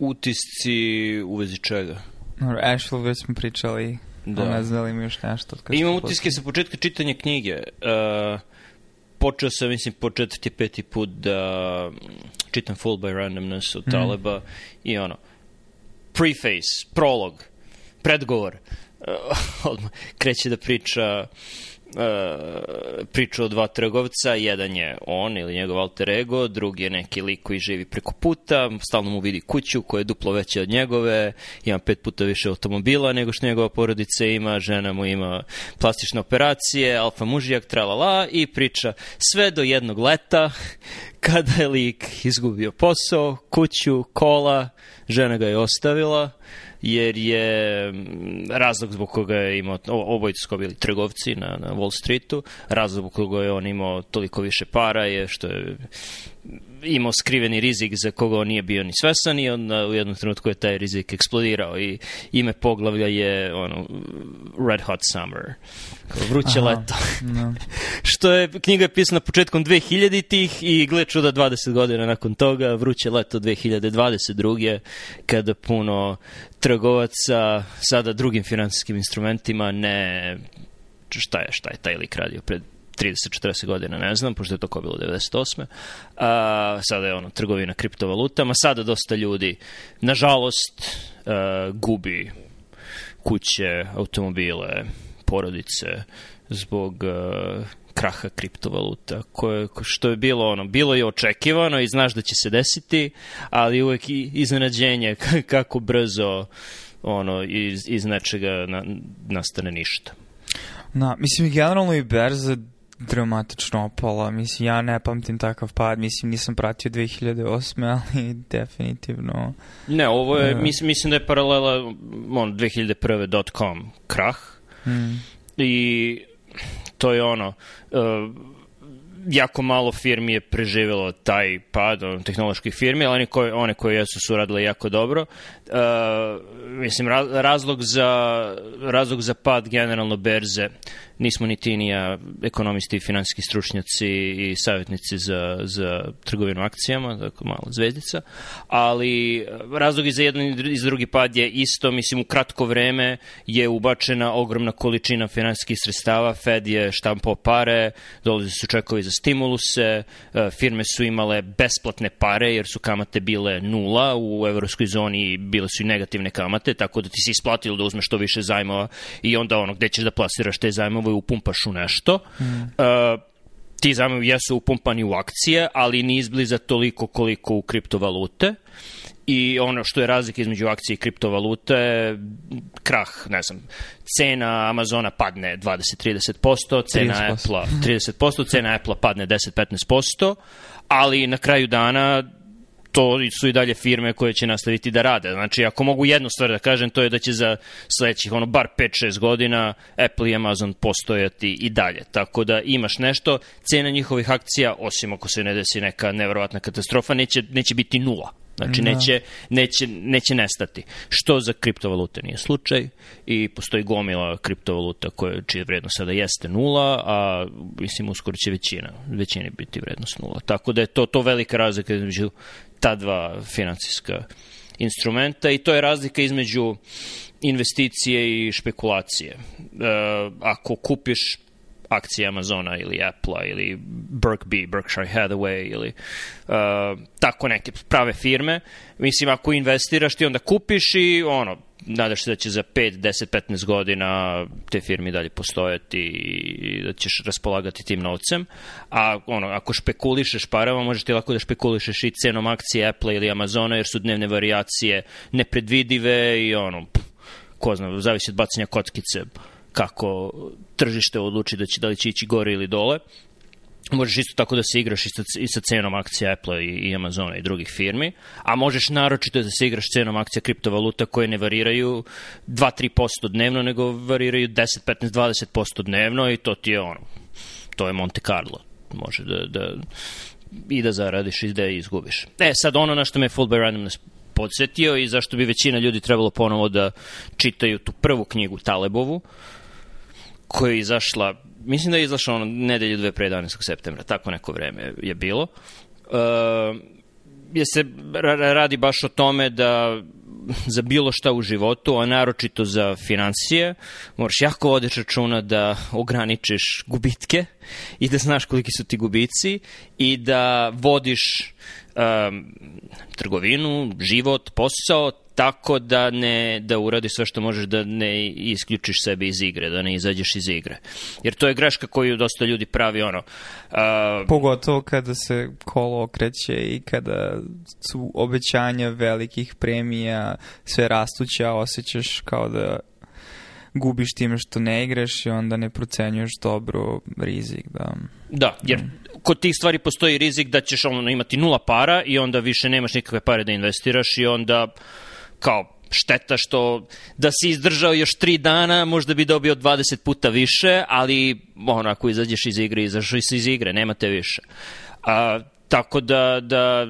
Utisci u vezi čega? Dobro, Asheville već smo pričali. Da. Ne znam da li ima još nešto. Imam utiske sa početka čitanja knjige. Uh, počeo sam, mislim, po četvrti, peti put da čitam Full by Randomness od mm. Taleba i ono, preface, prolog, predgovor, uh, odmah kreće da priča uh, priču o dva trgovca, jedan je on ili njegov alter ego, drugi je neki lik koji živi preko puta, stalno mu vidi kuću koja je duplo veća od njegove, ima pet puta više automobila nego što njegova porodica ima, žena mu ima plastične operacije, alfa mužijak, tralala i priča sve do jednog leta kada je lik izgubio posao, kuću, kola, žena ga je ostavila, jer je mm, razlog zbog koga je imao, obojice su bili trgovci na, na Wall Streetu, razlog zbog koga je on imao toliko više para je što je imao skriveni rizik za koga on nije bio ni svesan i onda u jednom trenutku je taj rizik eksplodirao i ime poglavlja je ono, Red Hot Summer vruće Aha, leto no. što je knjiga je pisana početkom 2000-ih i gle čuda 20 godina nakon toga vruće leto 2022 kada puno trgovaca sada drugim finansijskim instrumentima ne šta je, šta je taj lik radio pred 30-40 godina, ne znam, pošto je to ko bilo 98. A, sada je ono, trgovina kriptovalutama. Sada dosta ljudi, nažalost, a, gubi kuće, automobile, porodice zbog a, kraha kriptovaluta, koje, što je bilo ono, bilo je očekivano i znaš da će se desiti, ali uvek iznenađenje kako brzo ono, iz, iz nečega na, nastane ništa. Na, mislim, generalno i berza dramatično opala. Mislim, ja ne pamtim takav pad. Mislim, nisam pratio 2008. ali definitivno... Ne, ovo je, uh, mislim, mislim da je paralela on, 2001.com krah. Mm. I to je ono... Uh, jako malo firmi je preživelo taj pad, on, tehnoloških firmi, ali one koje, one koje jesu su radile jako dobro. Uh, mislim, razlog za, razlog za pad generalno berze nismo ni ti ni ja ekonomisti, finansijski stručnjaci i savjetnici za, za trgovinu akcijama, tako malo zvezdica, ali razlog i za jedan i za drugi pad je isto, mislim u kratko vreme je ubačena ogromna količina finansijskih sredstava, Fed je štampao pare, dolazi su čekovi za stimuluse, e, firme su imale besplatne pare jer su kamate bile nula, u evropskoj zoni bile su i negativne kamate, tako da ti si isplatilo da uzmeš što više zajmova i onda ono gde ćeš da plasiraš te zajmove zajmove upumpaš u nešto. Mm. Uh, ti zajmovi jesu upumpani u akcije, ali ni izbliza toliko koliko u kriptovalute. I ono što je razlika između akcije i kriptovalute, krah, ne znam, cena Amazona padne 20-30%, cena 30%. Apple 30%, cena Apple padne 10-15%, ali na kraju dana to su i dalje firme koje će nastaviti da rade. Znači, ako mogu jednu stvar da kažem, to je da će za sledećih, ono, bar 5-6 godina Apple i Amazon postojati i dalje. Tako da imaš nešto, cena njihovih akcija, osim ako se ne desi neka nevrovatna katastrofa, neće, neće biti nula. Znači, da. neće, neće, neće nestati. Što za kriptovalute nije slučaj i postoji gomila kriptovaluta koje, čije vrednost sada jeste nula, a mislim uskoro će većina, većini biti vrednost nula. Tako da je to, to velika razlika između ta dva financijska instrumenta i to je razlika između investicije i špekulacije. E, ako kupiš akcije Amazona ili Apple-a ili Berkby, Berkshire Hathaway ili uh, tako neke prave firme. Mislim, ako investiraš ti onda kupiš i ono, nadaš se da će za 5, 10, 15 godina te firme dalje postojati i da ćeš raspolagati tim novcem. A ono, ako špekulišeš parama, možeš ti lako da špekulišeš i cenom akcije Apple ili Amazona, jer su dnevne variacije nepredvidive i ono, ko zna, zavisi od bacanja kockice kako tržište odluči da, će, da li će ići gore ili dole. Možeš isto tako da se igraš i sa, i sa cenom akcija Apple i, i Amazona i drugih firmi, a možeš naročito da se igraš cenom akcija kriptovaluta koje ne variraju 2-3% dnevno, nego variraju 10, 15, 20% dnevno i to ti je ono, to je Monte Carlo. Može da, da i da zaradiš i da izgubiš. E, sad ono na što me Full by Randomness podsjetio i zašto bi većina ljudi trebalo ponovo da čitaju tu prvu knjigu Talebovu, koja je izašla, mislim da je izašla ono nedelju dve pre 11. septembra, tako neko vreme je bilo. Uh, je se radi baš o tome da za bilo šta u životu, a naročito za financije, moraš jako voditi računa da ograničiš gubitke i da znaš koliki su ti gubici i da vodiš um, trgovinu, život, posao tako da ne da uradi sve što možeš da ne isključiš sebe iz igre, da ne izađeš iz igre. Jer to je greška koju dosta ljudi pravi ono. Uh, Pogotovo kada se kolo okreće i kada su obećanja velikih premija sve rastuća, osjećaš kao da gubiš time što ne igraš i onda ne procenjuješ dobro rizik. Da, da jer kod tih stvari postoji rizik da ćeš ono imati nula para i onda više nemaš nikakve pare da investiraš i onda kao šteta što da si izdržao još tri dana, možda bi dobio 20 puta više, ali ono, ako izađeš iz igre, izašao si iz igre, nemate više. A, tako da, da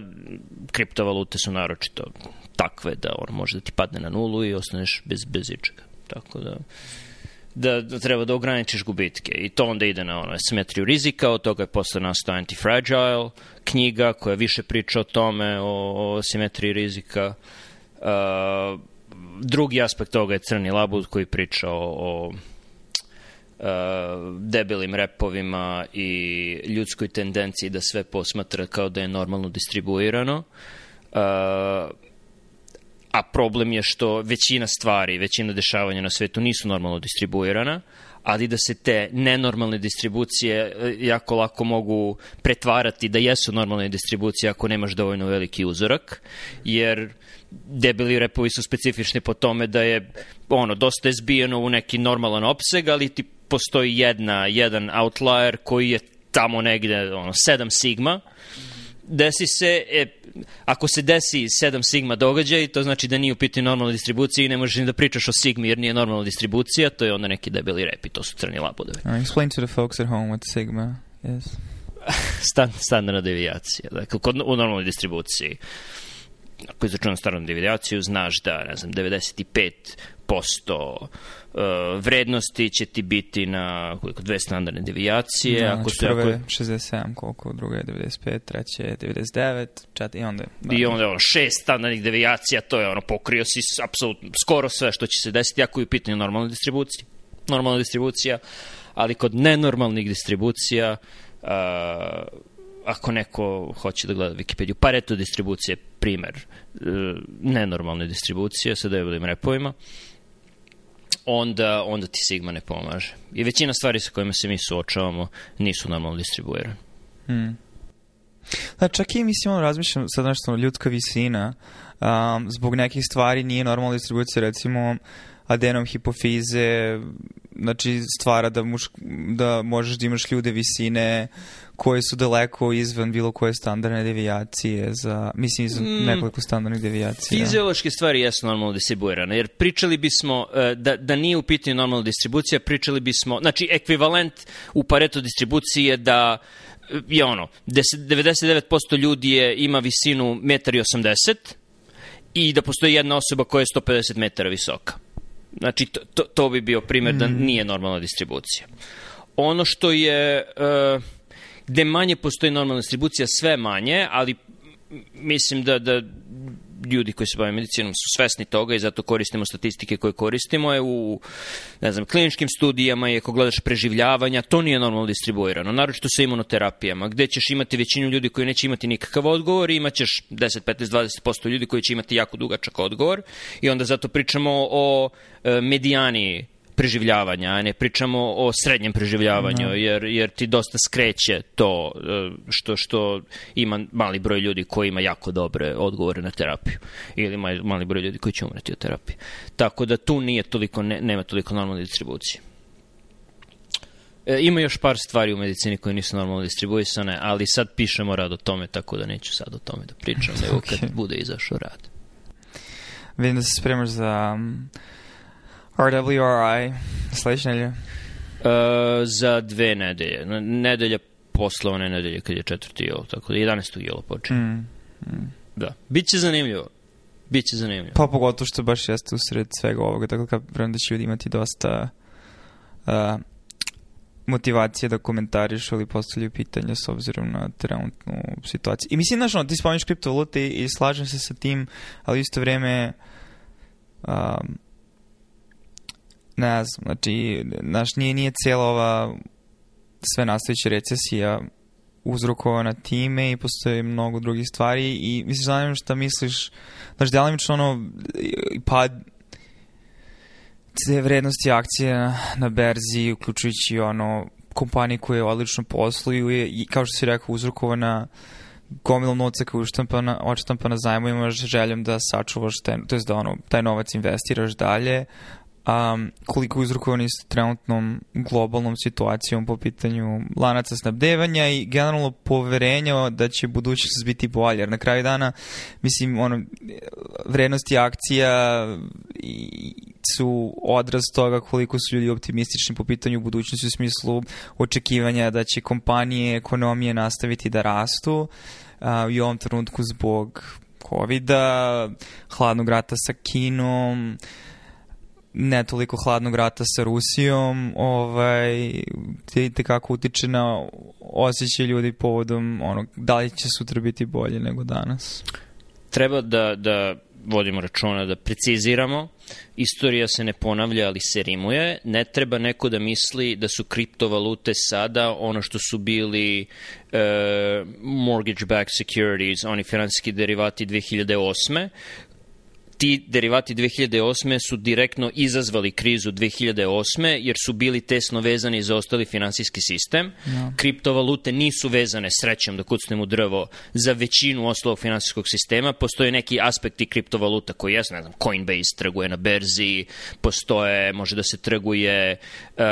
kriptovalute su naročito takve da on može da ti padne na nulu i ostaneš bez, bez ičega. Tako da, da, da treba da ograničiš gubitke i to onda ide na ono, simetriju rizika, od toga je posle nastao Antifragile, knjiga koja više priča o tome, o, o simetriji rizika. Uh, drugi aspekt toga je Crni labud koji priča o, o uh, debelim repovima i ljudskoj tendenciji da sve posmatra kao da je normalno distribuirano. Uh, a problem je što većina stvari, većina dešavanja na svetu nisu normalno distribuirana, ali da se te nenormalne distribucije e, jako lako mogu pretvarati da jesu normalne distribucije ako nemaš dovoljno veliki uzorak, jer debeli repovi su specifični po tome da je ono dosta je zbijeno u neki normalan opseg, ali ti postoji jedna, jedan outlier koji je tamo negde ono, 7 sigma, desi se, e, ako se desi 7 sigma događaj, to znači da nije u pitanju normalna distribucija i ne možeš ni da pričaš o sigmi jer nije normalna distribucija, to je onda neki debeli rep i to su crni labodovi. Uh, explain to the folks at home what sigma is. Stan, standardna devijacija, dakle, kod, u normalnoj distribuciji ako izračunam standardnu devijaciju, znaš da, ne znam, 95% uh, vrednosti će ti biti na koliko, dve standardne devijacije. Da, ako znači prve ako... 67, koliko, druga je 95, treća je 99, čet, i onda... Da, I onda ono, šest standardnih devijacija, to je ono, pokrio si apsolutno skoro sve što će se desiti, ako je u pitanju normalna distribucija. Normalna distribucija, ali kod nenormalnih distribucija uh, ako neko hoće da gleda Wikipediju, Pareto distribucije primer uh, nenormalne distribucije sa debelim repovima, onda, onda ti Sigma ne pomaže. I većina stvari sa kojima se mi suočavamo nisu normalno distribuirane. Hmm. Da, čak i mislim, ono, razmišljam sad nešto, ljudska visina, um, zbog nekih stvari nije normalna distribucija, recimo adenom hipofize, znači stvara da, muš, da možeš da imaš ljude visine koje su daleko izvan bilo koje standardne devijacije za, mislim, izvan mm, nekoliko standardnih devijacija. Fiziološke stvari jesu normalno distribuirane, jer pričali bismo uh, da, da nije u pitanju normalna distribucija, pričali bismo, znači ekvivalent u Pareto distribuciji je da eh, je ono, 99% ljudi je, ima visinu 1,80 m i da postoji jedna osoba koja je 150 metara visoka. Znači, to, to, to bi bio primer mm. da nije normalna distribucija. Ono što je... Uh, gde manje postoji normalna distribucija, sve manje, ali mislim da, da ljudi koji se bave medicinom su svesni toga i zato koristimo statistike koje koristimo. Je u ne znam, kliničkim studijama i ako gledaš preživljavanja, to nije normalno distribuirano, naročito sa imunoterapijama, gde ćeš imati većinu ljudi koji neće imati nikakav odgovor i imaćeš 10, 15, 20% ljudi koji će imati jako dugačak odgovor i onda zato pričamo o e, medijani preživljavanja, a ne pričamo o srednjem preživljavanju, no. jer, jer ti dosta skreće to e, što, što ima mali broj ljudi koji ima jako dobre odgovore na terapiju ili mali broj ljudi koji će umreti od terapije. Tako da tu nije toliko, ne, nema toliko normalne distribucije. E, ima još par stvari u medicini koje nisu normalno distribuisane, ali sad pišemo rad o tome, tako da neću sad o tome da pričam, nego okay. kad bude izašao rad. Vidim da se spremaš za RWRI sledeće nedelje? Uh, za dve nedelje. Nedelja posle one nedelje kad je četvrti jolo, tako da 11. jolo počne. Mm. Mm. Da. Biće zanimljivo. Biće zanimljivo. Pa pogotovo što baš jeste usred svega ovoga, tako da vrem da će ljudi imati dosta uh, motivacije da komentariš ili postavljaju pitanja s obzirom na trenutnu situaciju. I mislim, znaš, ono, ti spomeniš kriptovalute i slažem se sa tim, ali isto vreme um, ne znam, znači, znaš, nije, nije cijela ova sve nastavića recesija uzrokovana time i postoje mnogo drugih stvari i mislim, zanimam šta misliš, znaš, delimično ono, pad te vrednosti akcije na, na berzi, uključujući ono kompanije koje odlično posluju i kao što si rekao uzrokovana gomilom novca koju očtampa na zajmovima željom da sačuvaš taj, to je da ono, taj novac investiraš dalje um, koliko je uzrokovani s trenutnom globalnom situacijom po pitanju lanaca snabdevanja i generalno poverenja da će budućnost biti bolja. Na kraju dana, mislim, ono, vrednosti akcija su odraz toga koliko su ljudi optimistični po pitanju budućnosti u smislu očekivanja da će kompanije, ekonomije nastaviti da rastu i u ovom trenutku zbog COVID-a, hladnog rata sa Kinom, ne toliko hladnog rata sa Rusijom, ovaj, te kako utiče na osjećaj ljudi povodom onog, da li će sutra biti bolje nego danas? Treba da, da vodimo računa, da preciziramo. Istorija se ne ponavlja, ali se rimuje. Ne treba neko da misli da su kriptovalute sada ono što su bili uh, mortgage-backed securities, oni finansijski derivati 2008 ti derivati 2008. su direktno izazvali krizu 2008. jer su bili tesno vezani za ostali finansijski sistem. No. Kriptovalute nisu vezane srećem da kucnem u drvo za većinu ostalog finansijskog sistema. Postoje neki aspekti kriptovaluta koji jesu, ne znam, Coinbase trguje na berzi, postoje, može da se trguje, uh,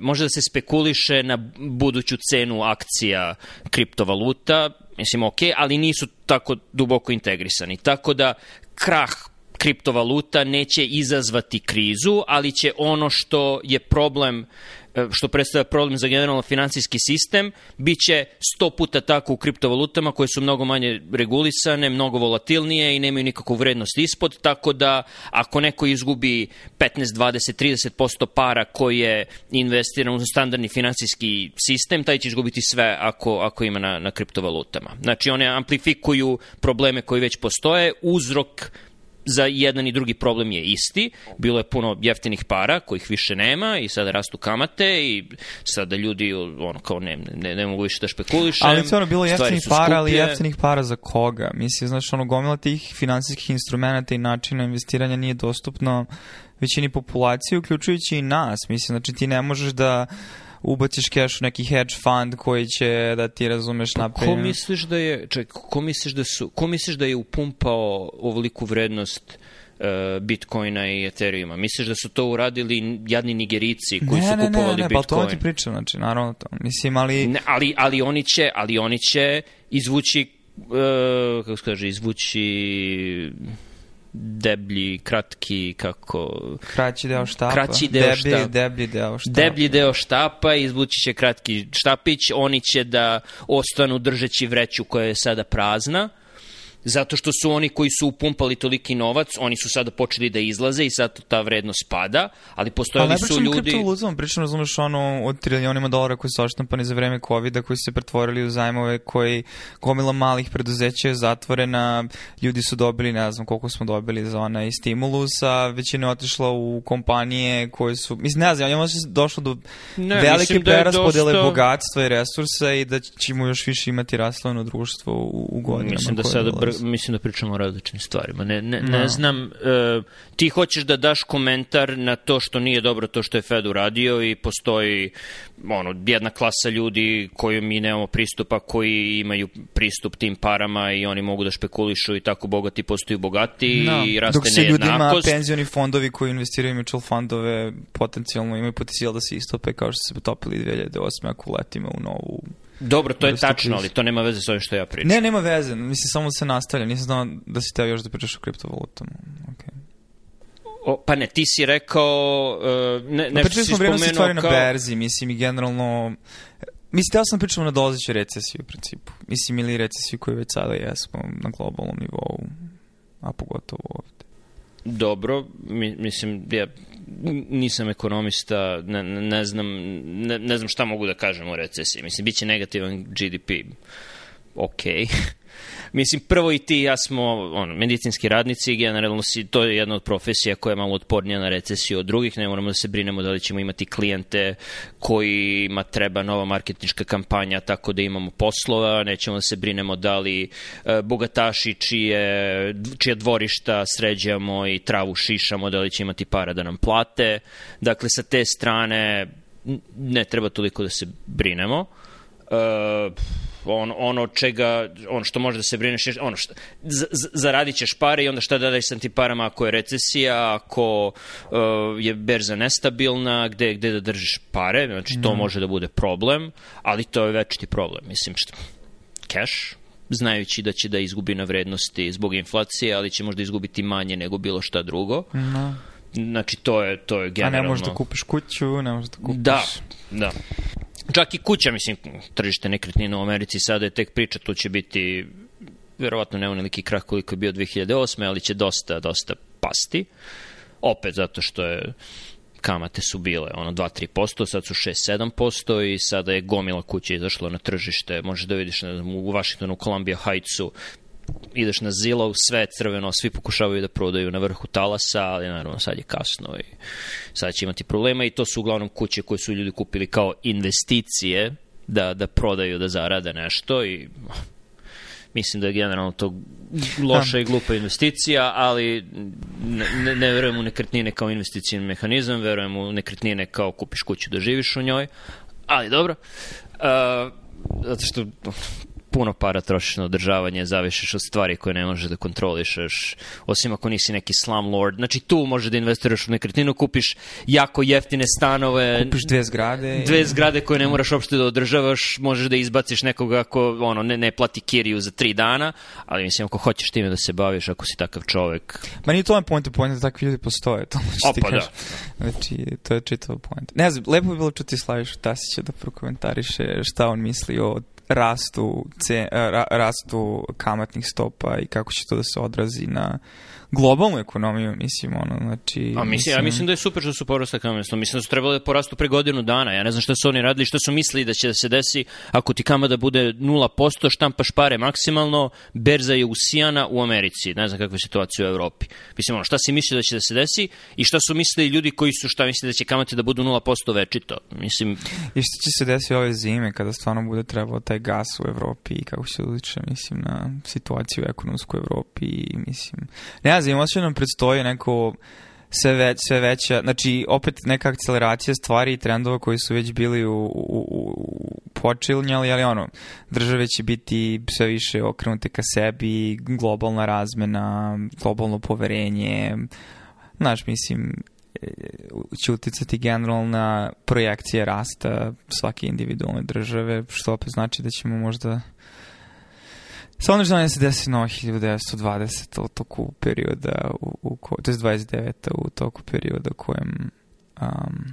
može da se spekuliše na buduću cenu akcija kriptovaluta, mislim, ok, ali nisu tako duboko integrisani. Tako da krah kriptovaluta neće izazvati krizu, ali će ono što je problem e, što predstavlja problem za generalno finansijski sistem, bit će sto puta tako u kriptovalutama koje su mnogo manje regulisane, mnogo volatilnije i nemaju nikakvu vrednost ispod, tako da ako neko izgubi 15, 20, 30% para koje je investiran u standardni finansijski sistem, taj će izgubiti sve ako, ako ima na, na kriptovalutama. Znači one amplifikuju probleme koji već postoje, uzrok za jedan i drugi problem je isti. Bilo je puno jeftinih para kojih više nema i sada rastu kamate i sada ljudi ono kao ne, ne, ne mogu više da špekulišem. Ali ono bilo jeftinih para, ali jeftinih para za koga? Mislim, znaš, ono gomila tih finansijskih instrumenta i načina investiranja nije dostupno većini populacije, uključujući i nas. Mislim, znači ti ne možeš da ubaciš keš u neki hedge fund koji će da ti razumeš naprijed. Ko misliš da je, ček, ko misliš da su, ko misliš da je upumpao ovoliku vrednost uh, Bitcoina i Ethereuma. Misliš da su to uradili jadni Nigerici koji ne, su kupovali ne, ne, ne, Bitcoin? Pa to ti pričam, znači, naravno to. Mislim, ali... Ne, ali, ali, oni će, ali oni će izvući, uh, kako se kaže, izvući deblji, kratki, kako... Kraći deo štapa. Kraći deo deblji, štapa. Deblji deo štapa. Deblji deo štapa, izvući će kratki štapić, oni će da ostanu držeći vreću koja je sada prazna zato što su oni koji su upumpali toliki novac, oni su sada počeli da izlaze i sad ta vrednost pada, ali postojali ali su ljudi... Ali ne pričam kriptovalutama, pričam, razumeš, ono, od trilionima dolara koji su oštampani za vreme COVID-a, koji su se pretvorili u zajmove, koji gomila malih preduzeća je zatvorena, ljudi su dobili, ne znam koliko smo dobili za onaj stimulus, a većina je otišla u kompanije koje su... Mislim, ne znam, njima se došlo do ne, velike da preraspodele dosta... bogatstva i resursa i da ćemo još više imati raslovno društvo u, u godinama. Mislim da sada br mislim da pričamo o različitim stvarima. Ne, ne, no. ne znam, uh, ti hoćeš da daš komentar na to što nije dobro to što je Fed uradio i postoji ono, jedna klasa ljudi koju mi nemamo pristupa, koji imaju pristup tim parama i oni mogu da špekulišu i tako bogati postaju bogati no. i raste Dok se ljudima penzioni fondovi koji investiraju mutual fondove potencijalno imaju potencijal da se istope kao što se potopili 2008. ako letimo u novu Dobro, to je tačno, ali to nema veze s ovim što ja pričam. Ne, nema veze, mislim, samo se nastavlja. Nisam znao da si teo još da pričaš o kriptovalutama. Okay. O, pa ne, ti si rekao, uh, ne, nešto si spomenuo kao... stvari na berzi, mislim, i generalno... Mislim, teo sam pričamo na dolazeću recesiju, u principu. Mislim, ili recesiju koju već sada jesmo na globalnom nivou, a pogotovo ovde. Dobro, mi, mislim, ja nisam ekonomista, ne, ne, znam, ne, ne znam šta mogu da kažem o recesiji. Mislim, bit će negativan GDP. Okej. Mislim, prvo i ti i ja smo on, medicinski radnici generalno si, to je jedna od profesija koja je malo otpornija na recesiju od drugih. Ne moramo da se brinemo da li ćemo imati klijente kojima treba nova marketnička kampanja tako da imamo poslova. Nećemo da se brinemo da li e, bogataši čije, čije dvorišta sređamo i travu šišamo, da li će imati para da nam plate. Dakle, sa te strane ne treba toliko da se brinemo. Uh, on, ono čega, ono što može da se brineš, ono što, z, z, zaradit ćeš pare i onda šta da daješ sa tim parama ako je recesija, ako uh, je berza nestabilna, gde, gde da držiš pare, znači to mm. može da bude problem, ali to je večiti problem, mislim što, cash, znajući da će da izgubi na vrednosti zbog inflacije, ali će možda izgubiti manje nego bilo šta drugo. No. Znači, to je, to je generalno... A ne možeš da kupiš kuću, ne možeš da kupiš... Da, da. Čak i kuća, mislim, tržište nekretnina u Americi sada je tek priča, tu će biti verovatno ne oneliki krah koliko je bio 2008. ali će dosta, dosta pasti. Opet zato što je kamate su bile ono 2-3%, sad su 6-7% i sada je gomila kuća izašla na tržište. Možeš da vidiš ne znam, u Washingtonu, Columbia Heightsu ideš na Zillow, sve je crveno, svi pokušavaju da prodaju na vrhu talasa, ali naravno sad je kasno i sad će imati problema i to su uglavnom kuće koje su ljudi kupili kao investicije da, da prodaju, da zarade nešto i mislim da je generalno to loša i glupa investicija, ali ne, ne verujem u nekretnine kao investicijni mehanizam, verujem u nekretnine kao kupiš kuću da živiš u njoj, ali dobro. Uh, zato što puno para trošiš na održavanje, zavišeš od stvari koje ne možeš da kontrolišeš, osim ako nisi neki slumlord. Znači tu možeš da investiraš u nekretninu, kupiš jako jeftine stanove. Kupiš dve zgrade. Dve zgrade koje ne moraš uopšte da održavaš, možeš da izbaciš nekoga ko ono, ne, ne plati kiriju za tri dana, ali mislim ako hoćeš time da se baviš, ako si takav čovek. Ma nije to je point, point da takvi ljudi postoje, to možeš ti da. Znači, to je čitav point. Ne znam, lepo bi bilo čuti Slaviš Tasića da prokomentariše šta on misli o rastu, ce, ra, rastu kamatnih stopa i kako će to da se odrazi na globalnu ekonomiju, mislim, ono, znači... A mislim, mislim, ja mislim da je super što su porasta kamatnih Mislim da su trebali da porastu pre godinu dana. Ja ne znam šta su oni radili, šta su mislili da će da se desi ako ti kamata bude 0%, štampaš pare maksimalno, berza je usijana u Americi. Ne znam kakva je situacija u Evropi. Mislim, ono, šta si mislili da će da se desi i šta su mislili ljudi koji su šta mislili da će kamate da budu 0% večito. Mislim... I šta će se desiti ove zime kada stvarno bude trebao taj gas u Evropi i kako se uliče, mislim, na situaciju ekonomsku u Evropi i, mislim... Ne ne znam, osjećam nam predstoji neko sve, već, sve veća, znači opet neka akceleracija stvari i trendova koji su već bili u, u, u počilnjali, ali ono, države će biti sve više okrenute ka sebi, globalna razmena, globalno poverenje, znaš, mislim, će uticati generalna projekcija rasta svake individualne države, što opet znači da ćemo možda Nešto da se desi na 1920 u toku perioda, u, u, to je 29. u toku perioda kojem um,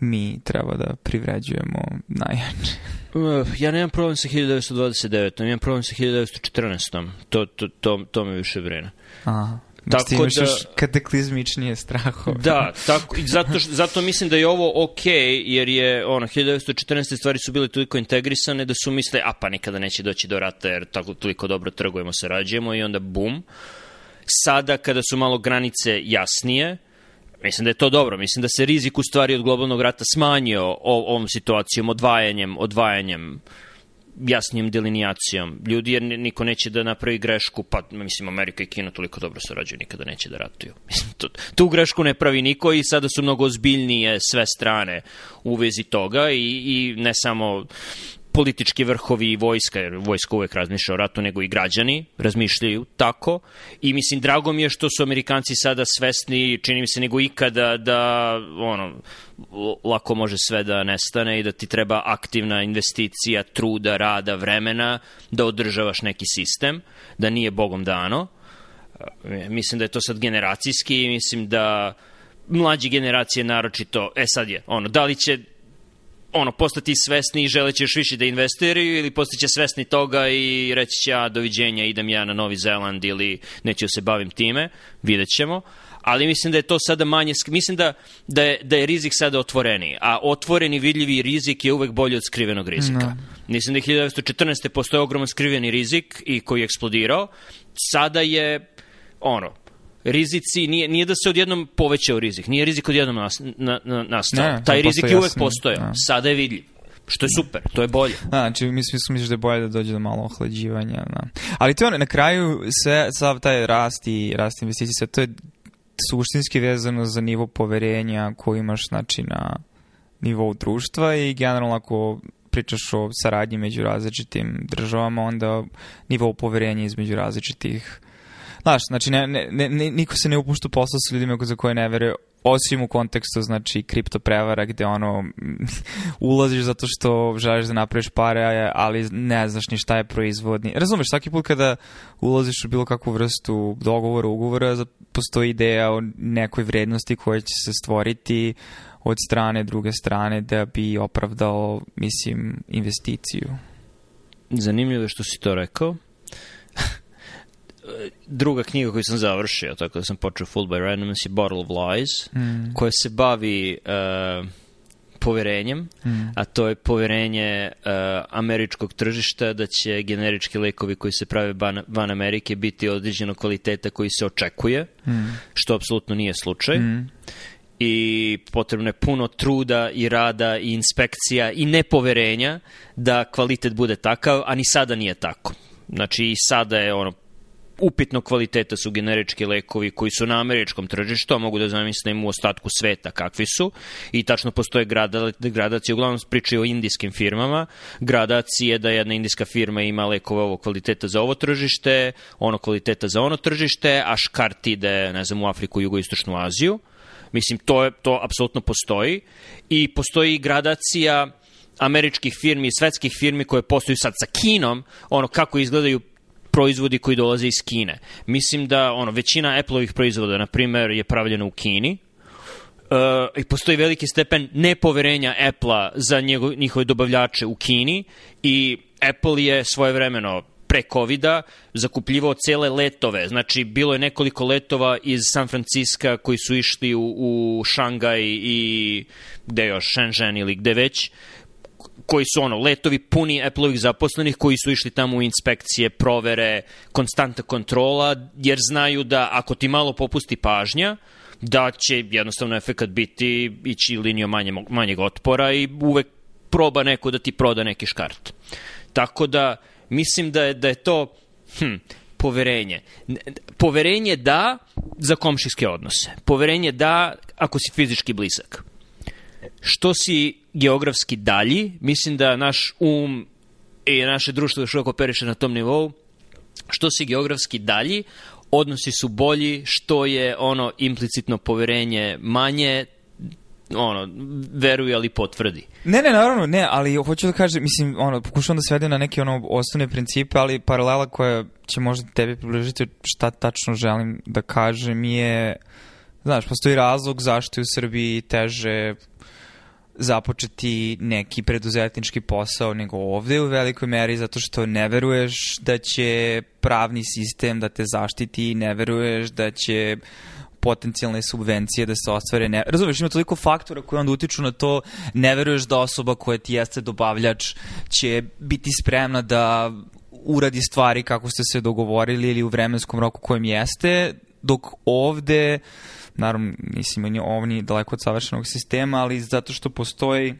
mi treba da privređujemo najjače. Uh, ja nemam problem sa 1929. Imam problem sa 1914. To, to, to, to me više brine. Aha. Tako imaš da, još kataklizmičnije strahove. Da, tako, zato, zato mislim da je ovo ok, jer je ono, 1914. stvari su bile toliko integrisane da su misle, a pa nikada neće doći do rata jer tako toliko dobro trgujemo, sarađujemo i onda bum. Sada kada su malo granice jasnije, Mislim da je to dobro. Mislim da se rizik u stvari od globalnog rata smanjio ovom situacijom, odvajanjem, odvajanjem jasnijim delinijacijom. Ljudi, jer niko neće da napravi grešku, pa mislim Amerika i Kina toliko dobro sarađuju, nikada neće da ratuju. Mislim, tu, tu grešku ne pravi niko i sada su mnogo ozbiljnije sve strane u vezi toga i, i ne samo politički vrhovi i vojska, jer vojska uvek razmišlja o ratu, nego i građani razmišljaju tako. I mislim, drago mi je što su Amerikanci sada svesni, čini mi se nego ikada, da ono, lako može sve da nestane i da ti treba aktivna investicija, truda, rada, vremena da održavaš neki sistem, da nije bogom dano. Mislim da je to sad generacijski i mislim da mlađe generacije naročito, e sad je, ono, da li će ono, postati svesni i želeće još više da investiraju ili postaće svesni toga i reći će, ja, doviđenja, idem ja na Novi Zeland ili neću da se bavim time, vidjet ćemo. Ali mislim da je to sada manje, mislim da, da, je, da je rizik sada otvoreniji, a otvoreni vidljivi rizik je uvek bolji od skrivenog rizika. No. Mislim da je 1914. postoje ogroman skriveni rizik i koji je eksplodirao, sada je, ono, rizici, nije, nije da se odjednom povećao rizik, nije rizik odjednom nas, na, na, nastao. Ne, Taj rizik je uvek postojao, ne. sada je vidljiv. Što je super, to je bolje. Da, znači, mislim, misliš da je bolje da dođe do malo ohlađivanja. Da. Ali to je na kraju sve, sav taj rast i rast investicija, to je suštinski vezano za nivo poverenja koji imaš znači, na nivou društva i generalno ako pričaš o saradnji među različitim državama, onda nivo poverenja između različitih Znaš, znači, ne, ne, ne, niko se ne upušta posla sa ljudima za koje ne veruje, osim u kontekstu, znači, kripto prevara gde ono, ulaziš zato što želiš da napraviš pare, ali ne znaš ni šta je proizvodni. Razumeš, svaki put kada ulaziš u bilo kakvu vrstu dogovora, ugovora, postoji ideja o nekoj vrednosti koja će se stvoriti od strane druge strane da bi opravdao, mislim, investiciju. Zanimljivo je što si to rekao druga knjiga koju sam završio, tako da sam počeo Full by Randomness je Bottle of Lies, mm. koja se bavi uh, poverenjem, mm. a to je poverenje uh, američkog tržišta da će generički lekovi koji se prave van, van Amerike biti određeno kvaliteta koji se očekuje, mm. što apsolutno nije slučaj. Mm i potrebno je puno truda i rada i inspekcija i nepoverenja da kvalitet bude takav, a ni sada nije tako. Znači i sada je ono upitno kvaliteta su generički lekovi koji su na američkom tržištu, a mogu da zamislim u ostatku sveta kakvi su. I tačno postoje gradacije, uglavnom pričaju o indijskim firmama, gradacije da jedna indijska firma ima lekove ovog kvaliteta za ovo tržište, ono kvaliteta za ono tržište, a škart ide, ne znam, u Afriku, Jugoistočnu Aziju. Mislim, to, je, to apsolutno postoji. I postoji gradacija američkih firmi i svetskih firmi koje postoju sad sa Kinom, ono kako izgledaju proizvodi koji dolaze iz Kine. Mislim da ono većina Apple-ovih proizvoda, na primer, je pravljena u Kini, Uh, i postoji veliki stepen nepoverenja Apple-a za njego, njihove dobavljače u Kini i Apple je svojevremeno pre covid zakupljivao cele letove. Znači, bilo je nekoliko letova iz San Francisco koji su išli u, u Šangaj i gde još, Shenzhen ili gde već, koji su ono, letovi puni Apple-ovih zaposlenih koji su išli tamo u inspekcije, provere, konstanta kontrola, jer znaju da ako ti malo popusti pažnja, da će jednostavno efekat biti ići linijom manje, manjeg otpora i uvek proba neko da ti proda neki škart. Tako da, mislim da je, da je to hm, poverenje. Poverenje da za komšijske odnose. Poverenje da ako si fizički blizak. Što si geografski dalji, mislim da naš um i naše društvo još uvijek operiše na tom nivou, što si geografski dalji, odnosi su bolji, što je ono implicitno poverenje manje, ono, veruje ali potvrdi. Ne, ne, naravno, ne, ali hoću da kažem, mislim, ono, pokušavam da svedem na neke ono osnovne principe, ali paralela koja će možda tebi približiti šta tačno želim da kažem je, znaš, postoji razlog zašto je u Srbiji teže započeti neki preduzetnički posao nego ovde u velikoj meri zato što ne veruješ da će pravni sistem da te zaštiti, ne veruješ da će potencijalne subvencije da se ostvare. Ne, razumeš, ima toliko faktora koji onda utiču na to, ne veruješ da osoba koja ti jeste dobavljač će biti spremna da uradi stvari kako ste se dogovorili ili u vremenskom roku kojem jeste, dok ovde naravno, mislim, on je ovni daleko od savršenog sistema, ali zato što postoji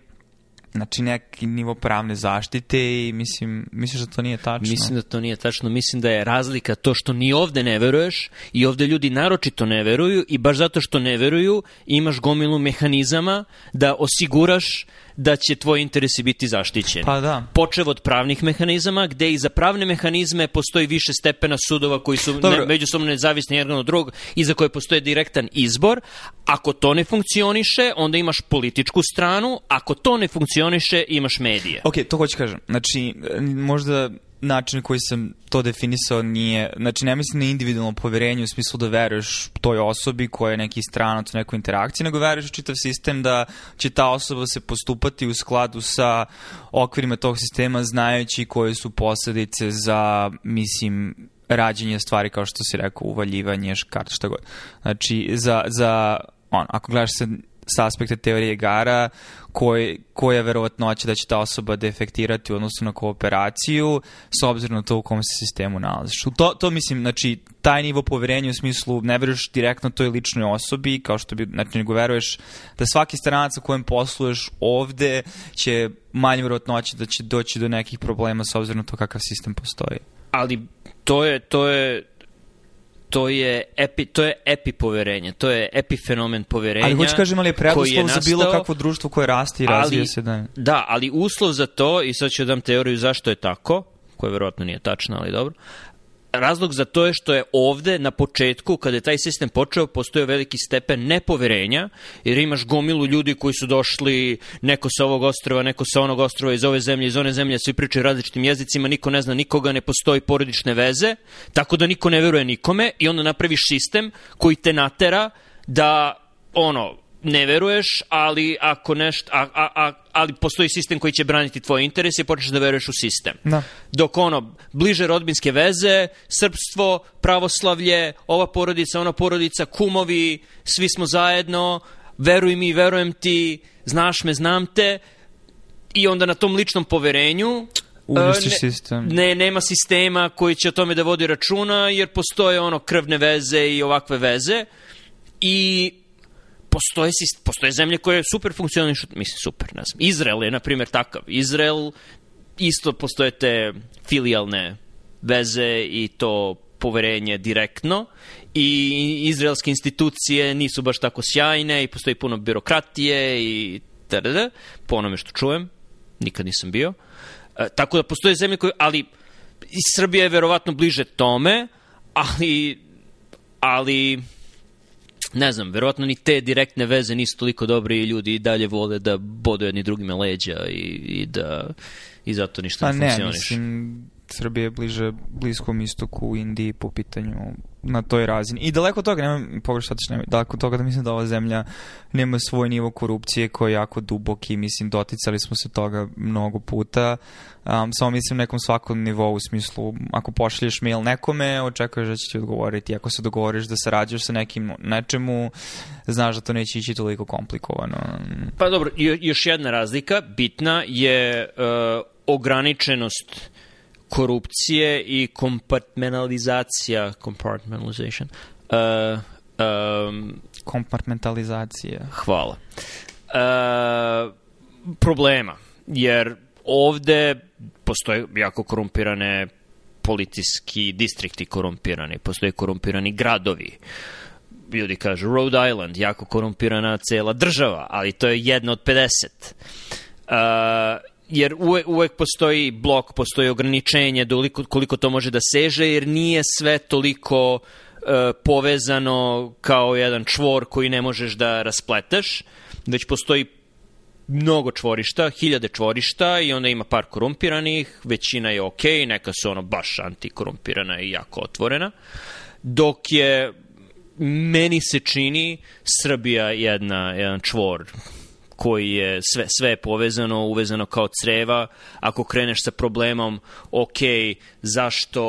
znači neki nivo pravne zaštite i mislim, misliš da to nije tačno? Mislim da to nije tačno, mislim da je razlika to što ni ovde ne veruješ i ovde ljudi naročito ne veruju i baš zato što ne veruju imaš gomilu mehanizama da osiguraš da će tvoji interesi biti zaštićeni. Pa da. Počev od pravnih mehanizama, gde i za pravne mehanizme postoji više stepena sudova koji su ne, međusobno nezavisni jedan od drugog i za koje postoje direktan izbor. Ako to ne funkcioniše, onda imaš političku stranu, ako to ne funkcioniše, imaš medije. Ok, to hoću kažem. Znači, možda način koji sam to definisao nije, znači ne mislim na individualno poverenje u smislu da veruješ toj osobi koja je neki stranac u nekoj interakciji, nego veruješ u čitav sistem da će ta osoba se postupati u skladu sa okvirima tog sistema znajući koje su posledice za, mislim, rađenje stvari kao što si rekao, uvaljivanje, škart, šta god. Znači, za, za on, ako gledaš se sa aspekta teorije igara, koj, koja verovatnoća da će ta osoba defektirati u odnosu na kooperaciju, s obzirom na to u kom se sistemu nalaziš. To, to mislim, znači, taj nivo poverenja u smislu ne veruješ direktno toj ličnoj osobi, kao što bi, znači, nego veruješ da svaki stranac sa kojem posluješ ovde će manje verovatnoća da će doći do nekih problema s obzirom na to kakav sistem postoji. Ali to je, to je to je epi, to je epi poverenje, to je epi fenomen poverenja. Ali hoću kažem, ali je preduslov je za bilo kakvo društvo koje raste i razvije se da... Da, ali uslov za to, i sad ću dam teoriju zašto je tako, koja verovatno nije tačna, ali dobro, razlog za to je što je ovde na početku, kada je taj sistem počeo, postoje veliki stepen nepoverenja, jer imaš gomilu ljudi koji su došli, neko sa ovog ostrova, neko sa onog ostrova, iz ove zemlje, iz one zemlje, svi pričaju različitim jezicima, niko ne zna nikoga, ne postoji porodične veze, tako da niko ne veruje nikome i onda napraviš sistem koji te natera da ono, ne veruješ, ali ako nešto, a, a, a, ali postoji sistem koji će braniti tvoje interese i počneš da veruješ u sistem. Da. Dok ono, bliže rodbinske veze, srpstvo, pravoslavlje, ova porodica, ona porodica, kumovi, svi smo zajedno, veruj mi, verujem ti, znaš me, znam te, i onda na tom ličnom poverenju Uvrstiš ne, sistem. Ne, nema sistema koji će o tome da vodi računa, jer postoje ono krvne veze i ovakve veze. I postoje, postoje zemlje koje super funkcionišu, mislim super, ne znam. Izrael je, na primjer, takav. Izrael isto postoje te filijalne veze i to poverenje direktno i izraelske institucije nisu baš tako sjajne i postoji puno birokratije i tada, po onome što čujem, nikad nisam bio. E, tako da postoje zemlje koje, ali i Srbija je verovatno bliže tome, ali ali ne znam, verovatno ni te direktne veze nisu toliko dobre i ljudi i dalje vole da bodu jedni drugime leđa i, i da i zato ništa pa ne, ne funkcioniš. Mislim, Srbije je bliže bliskom istoku u Indiji po pitanju na toj razini. I daleko od toga, nema pogrešno nema, daleko od toga da mislim da ova zemlja nema svoj nivo korupcije koji je jako dubok i mislim doticali smo se toga mnogo puta. Um, samo mislim nekom svakom nivou u smislu ako pošalješ mail nekome, očekuješ da će ti odgovoriti. Ako se dogovoriš da sarađuješ sa nekim nečemu, znaš da to neće ići toliko komplikovano. Pa dobro, još jedna razlika bitna je uh, ograničenost korupcije i kompartmentalizacija compartmentalization uh, um, kompartmentalizacija hvala uh, problema jer ovde postoje jako korumpirane politiski distrikti korumpirani, postoje korumpirani gradovi. Ljudi kažu Rhode Island, jako korumpirana cela država, ali to je jedna od 50. Uh, jer uvek, uvek postoji blok, postoji ograničenje doliko, koliko to može da seže, jer nije sve toliko uh, povezano kao jedan čvor koji ne možeš da raspleteš, već postoji mnogo čvorišta, hiljade čvorišta i onda ima par korumpiranih, većina je okej, okay, neka su ono baš antikorumpirana i jako otvorena, dok je meni se čini Srbija jedna, jedan čvor koji je sve, sve je povezano, uvezano kao creva. Ako kreneš sa problemom, ok, zašto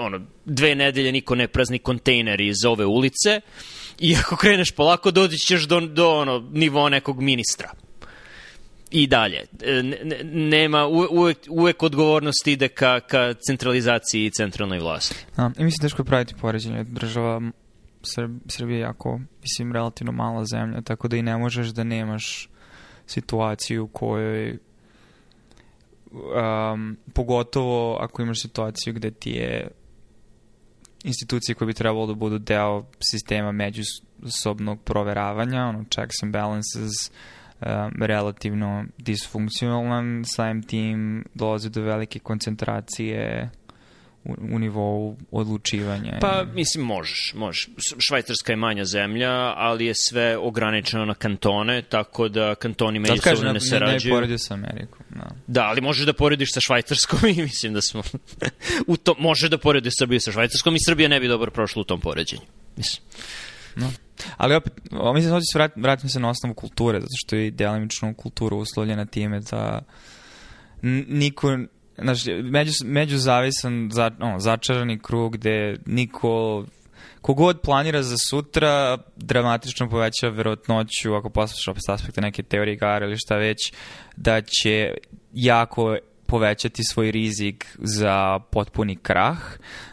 ono, dve nedelje niko ne prazni kontejner iz ove ulice i ako kreneš polako, doći ćeš do, do ono, nivoa nekog ministra i dalje. E, nema, uvek, uvek odgovornost ide ka, ka centralizaciji i centralnoj vlasti. A, I mislim teško je praviti poređenje. Država Srb, Srbija je jako, mislim, relativno mala zemlja, tako da i ne možeš da nemaš situaciju u kojoj um, pogotovo ako imaš situaciju gde ti je institucije koje bi trebalo da budu deo sistema međusobnog proveravanja, ono checks and balances, um, relativno disfunkcionalan, samim tim dolazi do velike koncentracije u, u nivou odlučivanja? Pa, mislim, možeš, možeš. Švajcarska je manja zemlja, ali je sve ograničeno na kantone, tako da kantoni međusobno ne, ne sarađuju. Da, ne, ne poredio sa Amerikom, da. Da, ali možeš da porediš sa Švajcarskom i mislim da smo... u to, može da porediš Srbiju sa Švajcarskom i Srbija ne bi dobro prošla u tom poređenju. Mislim. No. Ali opet, mislim, hoću se vrat, vratim se na osnovu kulture, zato što je delimično kultura uslovljena time da niko znači, među, međuzavisan za, no, začarani krug gde niko kogod planira za sutra dramatično poveća verotnoću ako poslušaš opet aspekte neke teorije igara ili šta već da će jako povećati svoj rizik za potpuni krah.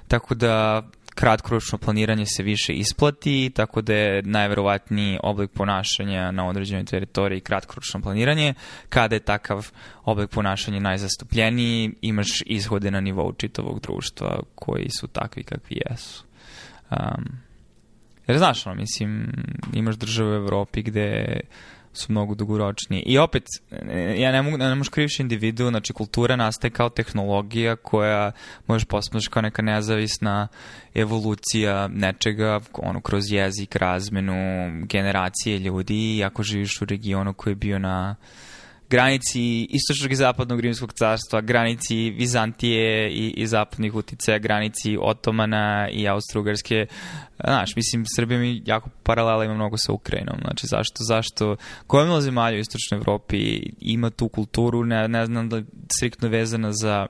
Tako da kratkoročno planiranje se više isplati, tako da je najverovatniji oblik ponašanja na određenoj teritoriji kratkoročno planiranje. Kada je takav oblik ponašanja najzastupljeniji, imaš ishode na nivou čitavog društva koji su takvi kakvi jesu. Um, jer znaš, ono, mislim, imaš države u Evropi gde su mnogo dugoročniji. I opet, ja ne mogu, ne možeš kriviš individu, znači kultura nastaje kao tehnologija koja možeš posmatraš kao neka nezavisna evolucija nečega, ono, kroz jezik, razmenu, generacije ljudi, ako živiš u regionu koji je bio na granici istočnog i zapadnog rimskog carstva, granici Vizantije i, i zapadnih uticaja, granici Otomana i Austro-Ugarske. Znaš, mislim, Srbija mi jako paralela ima mnogo sa Ukrajinom. Znači, zašto, zašto, koja zemalja u istočnoj Evropi ima tu kulturu, ne, ne znam da je striktno vezana za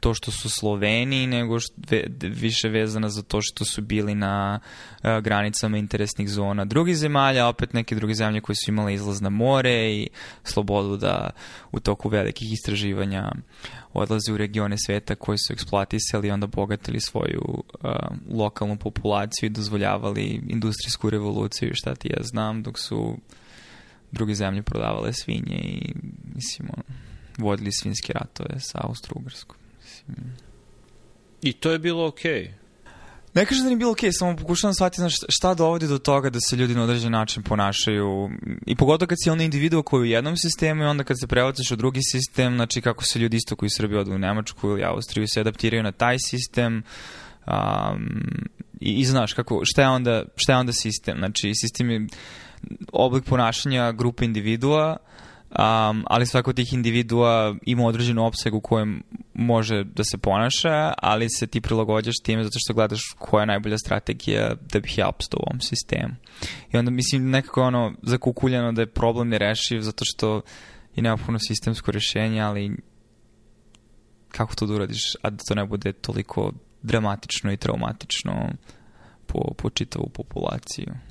to što su Sloveni, nego što, ve, više vezana za to što su bili na uh, granicama interesnih zona drugih zemalja, opet neke druge zemlje koje su imale izlaz na more i slobodu da u toku velikih istraživanja odlaze u regione sveta koji su eksploatisali i onda bogatili svoju uh, lokalnu populaciju i dozvoljavali industrijsku revoluciju, šta ti ja znam, dok su druge zemlje prodavale svinje i mislim, ono, vodili svinske ratove sa Austro-Ugarskom. I to je bilo okej. Okay. Ne kažem da nije bilo okej, okay, samo pokušavam shvatiti znaš, šta dovodi do toga da se ljudi na određen način ponašaju i pogotovo kad si onda individuo koji je u jednom sistemu i onda kad se prevacaš u drugi sistem, znači kako se ljudi isto koji u Srbiji odu u Nemačku ili Austriju se adaptiraju na taj sistem um, i, i znaš kako, šta je, onda, šta je onda sistem, znači sistem je oblik ponašanja grupe individua Um, ali svako tih individua ima određenu opseg u kojem može da se ponaša, ali se ti prilagođaš time zato što gledaš koja je najbolja strategija da bih ja opstao u ovom sistemu. I onda mislim nekako ono zakukuljeno da je problem nerešiv zato što je neophodno sistemsko rešenje, ali kako to da uradiš, a da to ne bude toliko dramatično i traumatično po, po čitavu populaciju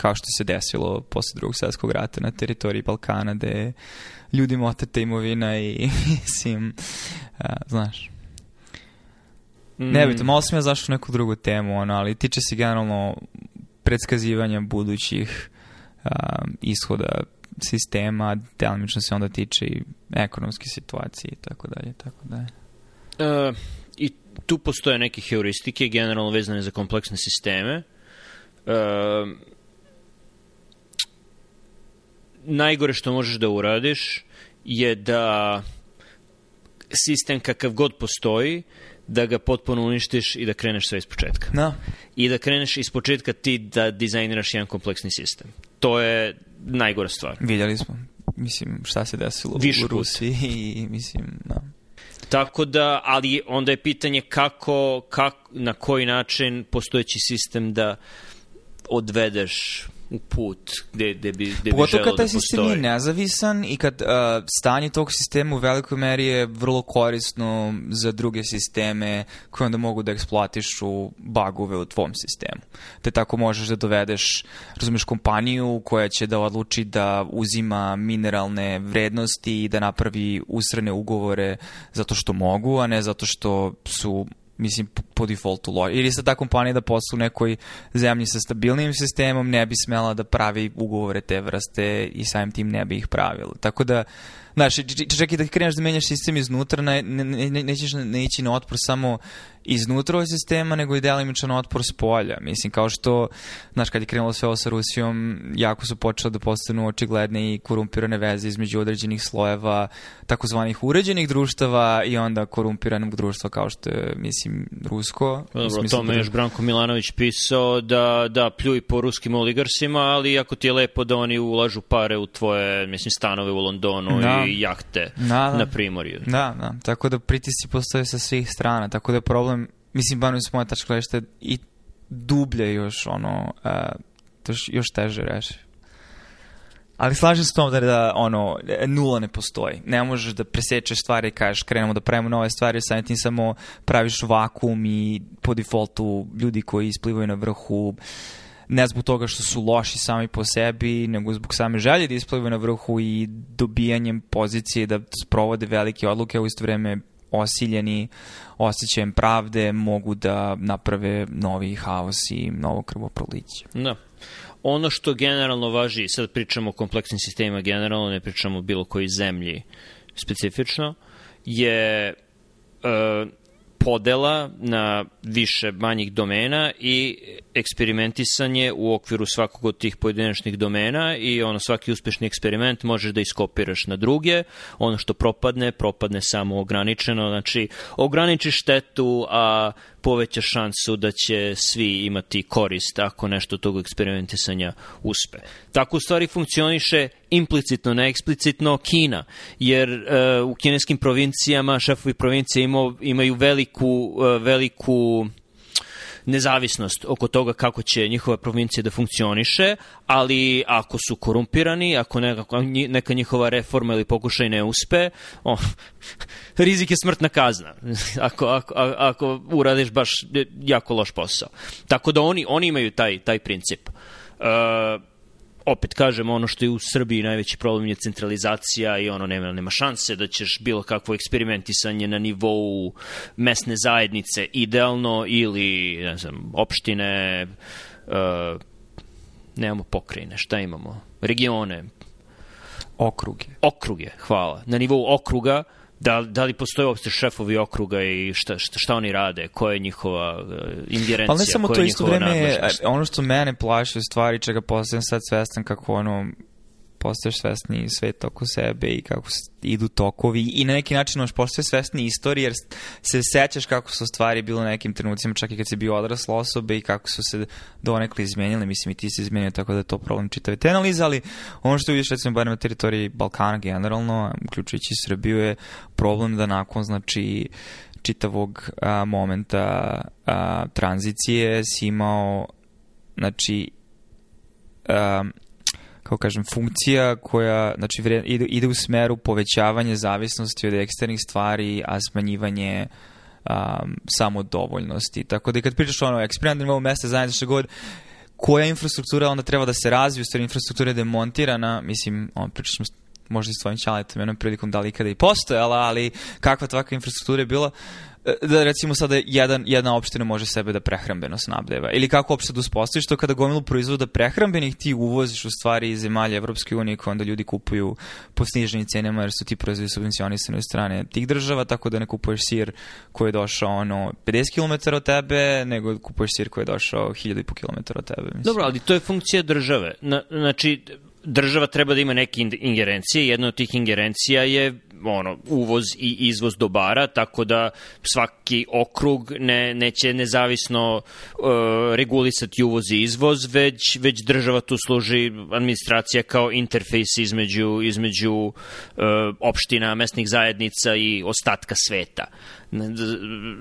kao što se desilo posle drugog svjetskog rata na teritoriji Balkana, gde je ljudima oteta imovina i, mislim, a, znaš. Mm. Ne bih, malo sam ja zašao neku drugu temu, ono, ali tiče se generalno predskazivanja budućih a, ishoda sistema, delimično se onda tiče i ekonomske situacije i tako dalje, tako dalje. Uh, I tu postoje neke heuristike generalno vezane za kompleksne sisteme. Uh, najgore što možeš da uradiš je da sistem kakav god postoji, da ga potpuno uništiš i da kreneš sve iz početka. No. I da kreneš iz početka ti da dizajniraš jedan kompleksni sistem. To je najgora stvar. Vidjeli smo. Mislim, šta se desilo Više u Rusiji i mislim, da. Tako da, ali onda je pitanje kako, kako na koji način postojeći sistem da odvedeš put gde, gde bi, gde Pogotovo kad taj da sistem je nezavisan i kad uh, stanje tog sistema u velikoj meri je vrlo korisno za druge sisteme koje onda mogu da eksploatišu bagove u tvom sistemu. Te tako možeš da dovedeš, razumeš, kompaniju koja će da odluči da uzima mineralne vrednosti i da napravi usrene ugovore zato što mogu, a ne zato što su mislim, po defaultu loš. Ili sa ta kompanija da poslu u nekoj zemlji sa stabilnim sistemom ne bi smela da pravi ugovore te vrste i samim tim ne bi ih pravila. Tako da, znaš, čak i da kreneš da menjaš sistem iznutra, ne, ne, ne, nećeš ne ići na otpor samo iznutra ovog sistema, nego i delimičan otpor s polja. Mislim, kao što, znaš, kad je krenulo sve ovo sa Rusijom, jako su počele da postanu očigledne i korumpirane veze između određenih slojeva takozvanih uređenih društava i onda korumpiranog društva kao što je, mislim, rusko. Dobro, o tome da... još Branko Milanović pisao da, da pljuj po ruskim oligarsima, ali ako ti je lepo da oni ulažu pare u tvoje, mislim, stanove u Londonu da. i i jahte Da, da. na primorju. Da, da. Tako da pritisci postoje sa svih strana. Tako da je problem, mislim, barem s moje tačke gledište, i dublje još, ono, uh, još, još teže reši. Ali slažem se s tom da, da ono, nula ne postoji. Ne možeš da presečeš stvari i kažeš krenemo da pravimo nove stvari, samim tim samo praviš vakum i po defaultu ljudi koji isplivaju na vrhu ne zbog toga što su loši sami po sebi, nego zbog same želje da isplivaju na vrhu i dobijanjem pozicije da sprovode velike odluke, a u isto vreme osiljeni osjećajem pravde mogu da naprave novi haos i novo krvoproliće. Da. Ono što generalno važi, sad pričamo o kompleksnim sistemima generalno, ne pričamo o bilo kojoj zemlji specifično, je uh, podela na više manjih domena i eksperimentisanje u okviru svakog od tih pojedinačnih domena i ono svaki uspešni eksperiment možeš da iskopiraš na druge, ono što propadne, propadne samo ograničeno, znači ograničiš štetu, a poveća šansu da će svi imati korist ako nešto tog eksperimentisanja uspe. Tako u stvari funkcioniše implicitno, ne eksplicitno Kina, jer uh, u kineskim provincijama šefovi provincije imao, imaju veliku, uh, veliku nezavisnost oko toga kako će njihova provincija da funkcioniše, ali ako su korumpirani, ako neka, neka njihova reforma ili pokušaj ne uspe, o, rizik je smrtna kazna ako, ako, ako uradiš baš jako loš posao. Tako da oni, oni imaju taj, taj princip. Uh, opet kažem, ono što je u Srbiji najveći problem je centralizacija i ono nema, nema šanse da ćeš bilo kakvo eksperimentisanje na nivou mesne zajednice idealno ili, ne znam, opštine, uh, nemamo pokrajine, šta imamo? Regione. Okruge. Okruge, hvala. Na nivou okruga Da, da li postoje uopšte šefovi okruga i šta, šta, šta oni rade, koja je njihova uh, ingerencija, pa ne samo koja to je isto njihova vreme, nadležnost? ono što mene plaši u stvari, čega postajem sad svestan kako ono, postaješ svesni svet oko sebe i kako idu tokovi. I na neki način možeš postaješ svesni istorije jer se sećaš kako su stvari bilo u nekim trenucima čak i kad si bio odrasla osoba i kako su se donekle izmenile, mislim i ti si izmenio tako da je to problem čitave te analize, ali ono što vidiš recimo bar na teritoriji Balkana generalno, uključujući Srbiju je problem da nakon znači čitavog a, momenta a, tranzicije si imao znači um, kako kažem, funkcija koja znači, ide, ide u smeru povećavanja zavisnosti od eksternih stvari, a smanjivanje um, samodovoljnosti. Tako da kad pričaš ono, eksperiment na nivou mesta zajedno što god, koja infrastruktura onda treba da se razvije, stvari infrastruktura je demontirana, mislim, on pričat ćemo s- možda i s tvojim čaletom jednom prilikom da li ikada i postojala, ali kakva takva infrastruktura je bila, e, da recimo sada jedan, jedna opština može sebe da prehrambeno snabdeva. Ili kako opšte da uspostaviš to kada gomilu proizvoda prehrambenih ti uvoziš u stvari iz zemalja Evropske unije koje onda ljudi kupuju po sniženim cenama jer su ti proizvodi subvencionisani od strane tih država, tako da ne kupuješ sir koji je došao ono 50 km od tebe, nego kupuješ sir koji je došao 1000 km od tebe. Mislim. Dobro, ali to je funkcija države. Na, znači, država treba da ima neke in- ingerencije. Jedna od tih ingerencija je ono, uvoz i izvoz dobara, tako da svaki okrug ne, neće nezavisno uh, regulisati uvoz i izvoz, već, već država tu služi administracija kao interfejs između, između uh, opština, mesnih zajednica i ostatka sveta.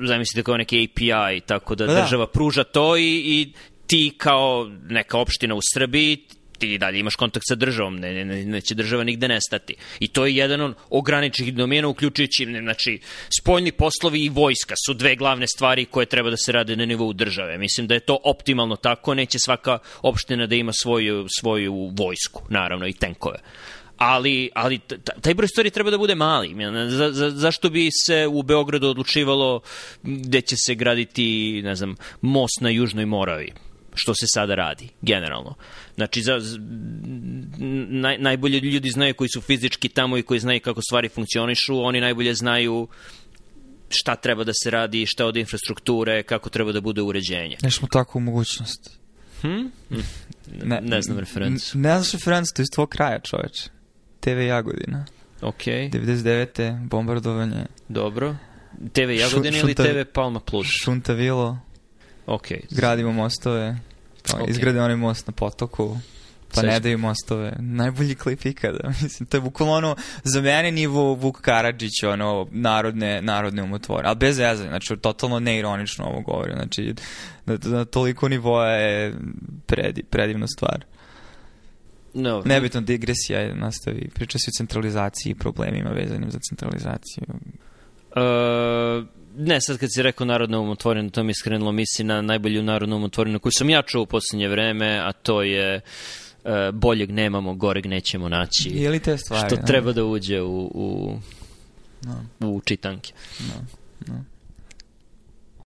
Zamislite kao neki API, tako da, Pa da. država pruža to i, i ti kao neka opština u Srbiji ti dalje imaš kontakt sa državom, ne, ne, ne, neće država nigde nestati. I to je jedan od ograničenih domena, uključujući, ne, znači, spoljni poslovi i vojska su dve glavne stvari koje treba da se rade na nivou države. Mislim da je to optimalno tako, neće svaka opština da ima svoju, svoju vojsku, naravno, i tenkove ali, ali taj broj stvari treba da bude mali. Za, za, zašto bi se u Beogradu odlučivalo gde će se graditi, ne znam, most na Južnoj Moravi? Što se sada radi, generalno. Znači, za, naj, najbolje ljudi znaju koji su fizički tamo i koji znaju kako stvari funkcionišu, oni najbolje znaju šta treba da se radi, šta od infrastrukture, kako treba da bude uređenje. Nešmo tako u mogućnosti. Hm? Ne, ne znam referencu. Ne, ne znaš referencu, to je iz tvojeg kraja, čoveč. TV Jagodina. Ok, 99. bombardovanje. dobro. TV Jagodina Šu- ili šunta- TV Palma Plus? Šunta Vilo. Ok. Gradimo mostove. Pa, Ok. Izgrade onaj most na potoku. Pa ne daju mostove. Najbolji klip ikada. Mislim, to je bukvalno ono, za mene nivo Vuk Karadžić, ono, narodne, narodne umotvore. Ali bez veze, znači, totalno neironično ovo govorim. Znači, na, na toliko nivoa je predi, predivna stvar. No, Nebitno digresija je nastavi. Priča se o centralizaciji i problemima vezanim za centralizaciju. Uh, ne, sad kad si rekao narodna umotvorina, to mi je skrenulo misli na najbolju narodnu umotvorinu koju sam ja čuo u poslednje vreme, a to je uh, boljeg nemamo, goreg nećemo naći. Je li te stvari? Što treba da uđe u, u, no. u čitanke. No. No.